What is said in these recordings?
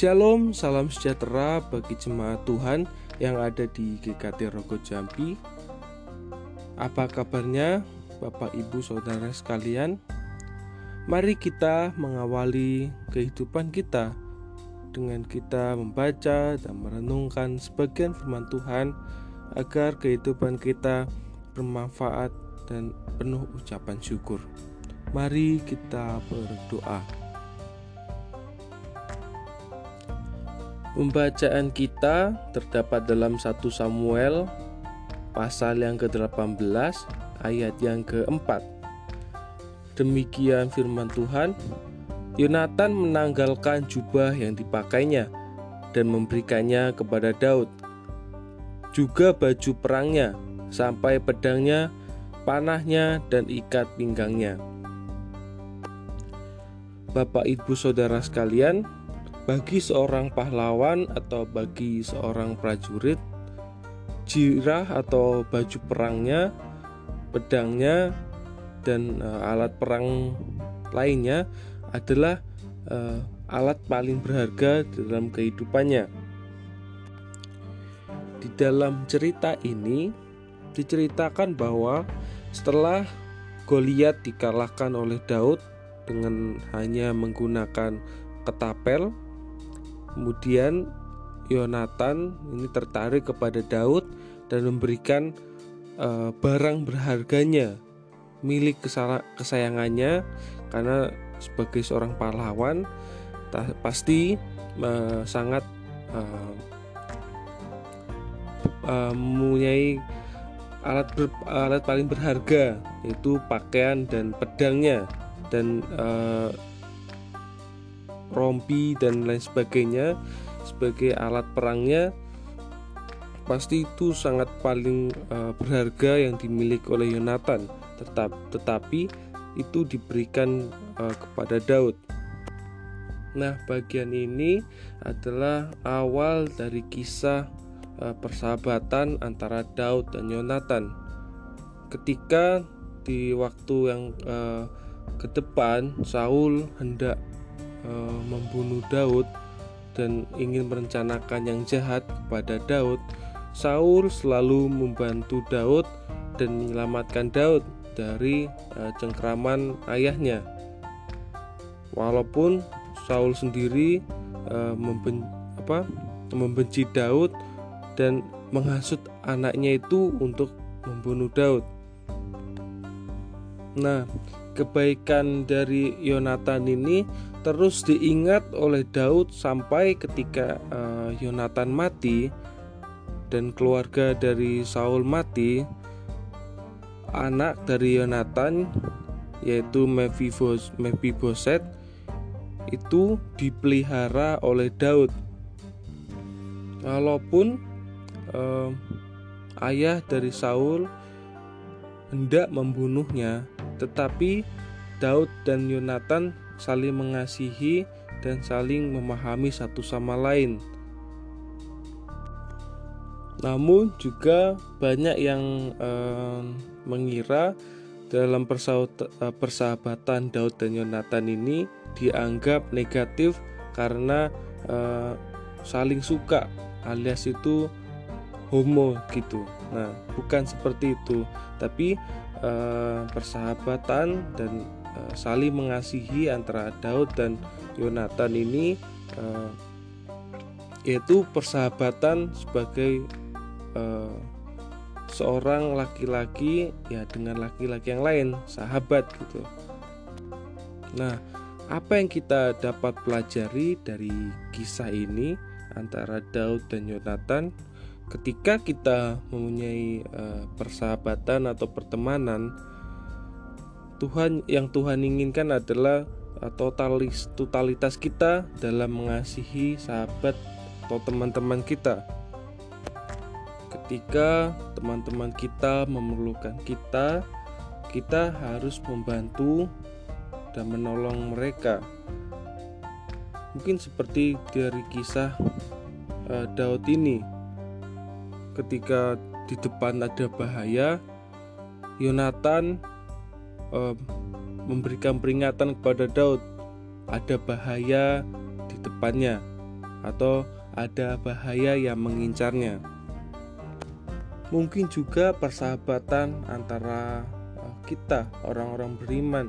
Shalom, salam sejahtera bagi jemaat Tuhan yang ada di GKT Rogo Jambi. Apa kabarnya Bapak Ibu Saudara sekalian? Mari kita mengawali kehidupan kita dengan kita membaca dan merenungkan sebagian firman Tuhan agar kehidupan kita bermanfaat dan penuh ucapan syukur. Mari kita berdoa. Pembacaan kita terdapat dalam 1 Samuel pasal yang ke-18 ayat yang ke-4. Demikian firman Tuhan, Yonatan menanggalkan jubah yang dipakainya dan memberikannya kepada Daud. Juga baju perangnya sampai pedangnya, panahnya dan ikat pinggangnya. Bapak Ibu Saudara sekalian, bagi seorang pahlawan atau bagi seorang prajurit, jirah atau baju perangnya, pedangnya, dan uh, alat perang lainnya adalah uh, alat paling berharga dalam kehidupannya. Di dalam cerita ini diceritakan bahwa setelah Goliat dikalahkan oleh Daud dengan hanya menggunakan ketapel Kemudian Yonatan ini tertarik kepada Daud dan memberikan uh, barang berharganya milik kesayangannya karena sebagai seorang pahlawan pasti uh, sangat uh, uh, mempunyai alat ber, alat paling berharga yaitu pakaian dan pedangnya dan uh, rompi dan lain sebagainya sebagai alat perangnya pasti itu sangat paling uh, berharga yang dimiliki oleh Yonatan tetap tetapi itu diberikan uh, kepada Daud. Nah, bagian ini adalah awal dari kisah uh, persahabatan antara Daud dan Yonatan. Ketika di waktu yang uh, ke depan Saul hendak uh, membunuh Daud dan ingin merencanakan yang jahat kepada Daud, Saul selalu membantu Daud dan menyelamatkan Daud dari uh, cengkraman ayahnya. Walaupun Saul sendiri uh, memben apa, membenci Daud dan menghasut anaknya itu untuk membunuh Daud. Nah, kebaikan dari Yonatan ini terus diingat oleh Daud sampai ketika uh, Yonatan mati dan keluarga dari Saul mati anak dari Yonatan yaitu Mephiboset itu dipelihara oleh Daud. Walaupun uh, ayah dari Saul hendak membunuhnya tetapi Daud dan Yonatan saling mengasihi dan saling memahami satu sama lain. Namun juga banyak yang eh, mengira dalam eh, persahabatan Daud dan Yonatan ini dianggap negatif karena eh, saling suka alias itu homo gitu. Nah, bukan seperti itu, tapi eh, persahabatan dan Eh, saling mengasihi antara Daud dan Yonatan ini uh, yaitu persahabatan sebagai seorang laki-laki ya dengan laki-laki yang lain sahabat gitu. Nah, apa yang kita dapat pelajari dari kisah ini antara Daud dan Yonatan ketika kita mempunyai uh, persahabatan atau pertemanan Tuhan yang Tuhan inginkan adalah uh, totalis totalitas kita dalam mengasihi sahabat atau teman-teman kita. Ketika teman-teman kita memerlukan kita, kita harus membantu dan menolong mereka. Mungkin seperti dari kisah uh, Daud ini. Ketika di depan ada bahaya, Yonatan uh, memberikan peringatan kepada Daud ada bahaya di depannya atau ada bahaya yang mengincarnya. Mungkin juga persahabatan antara eh, kita, orang-orang beriman,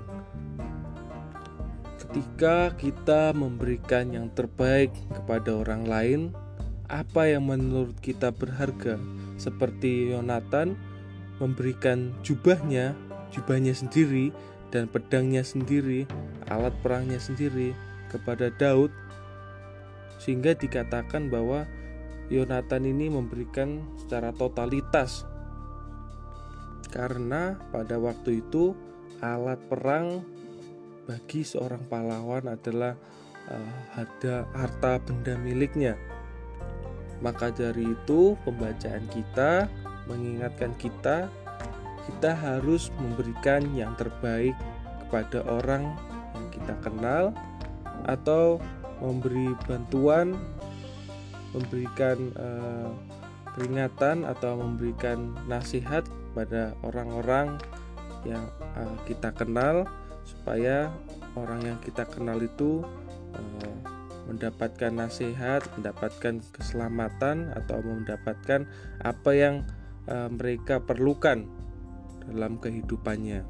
ketika kita memberikan yang terbaik kepada orang lain, apa yang menurut kita berharga, seperti Yonatan memberikan jubahnya, jubahnya sendiri, dan pedangnya sendiri, alat perangnya sendiri kepada Daud, sehingga dikatakan bahwa Yonatan ini memberikan secara totalitas karena pada waktu itu alat perang bagi seorang pahlawan adalah uh, harta, harta benda miliknya. Maka dari itu pembacaan kita mengingatkan kita kita harus memberikan yang terbaik kepada orang yang kita kenal atau memberi bantuan memberikan uh, peringatan atau memberikan nasihat pada orang-orang yang uh, kita kenal supaya orang yang kita kenal itu uh, mendapatkan nasihat, mendapatkan keselamatan atau mendapatkan apa yang uh, mereka perlukan dalam kehidupannya.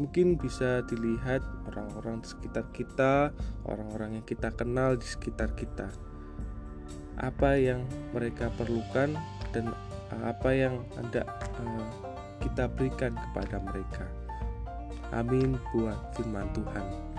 Mungkin bisa dilihat orang-orang di sekitar kita, orang-orang yang kita kenal di sekitar kita apa yang mereka perlukan dan apa yang hendak uh, kita berikan kepada mereka. Amin buat firman Tuhan.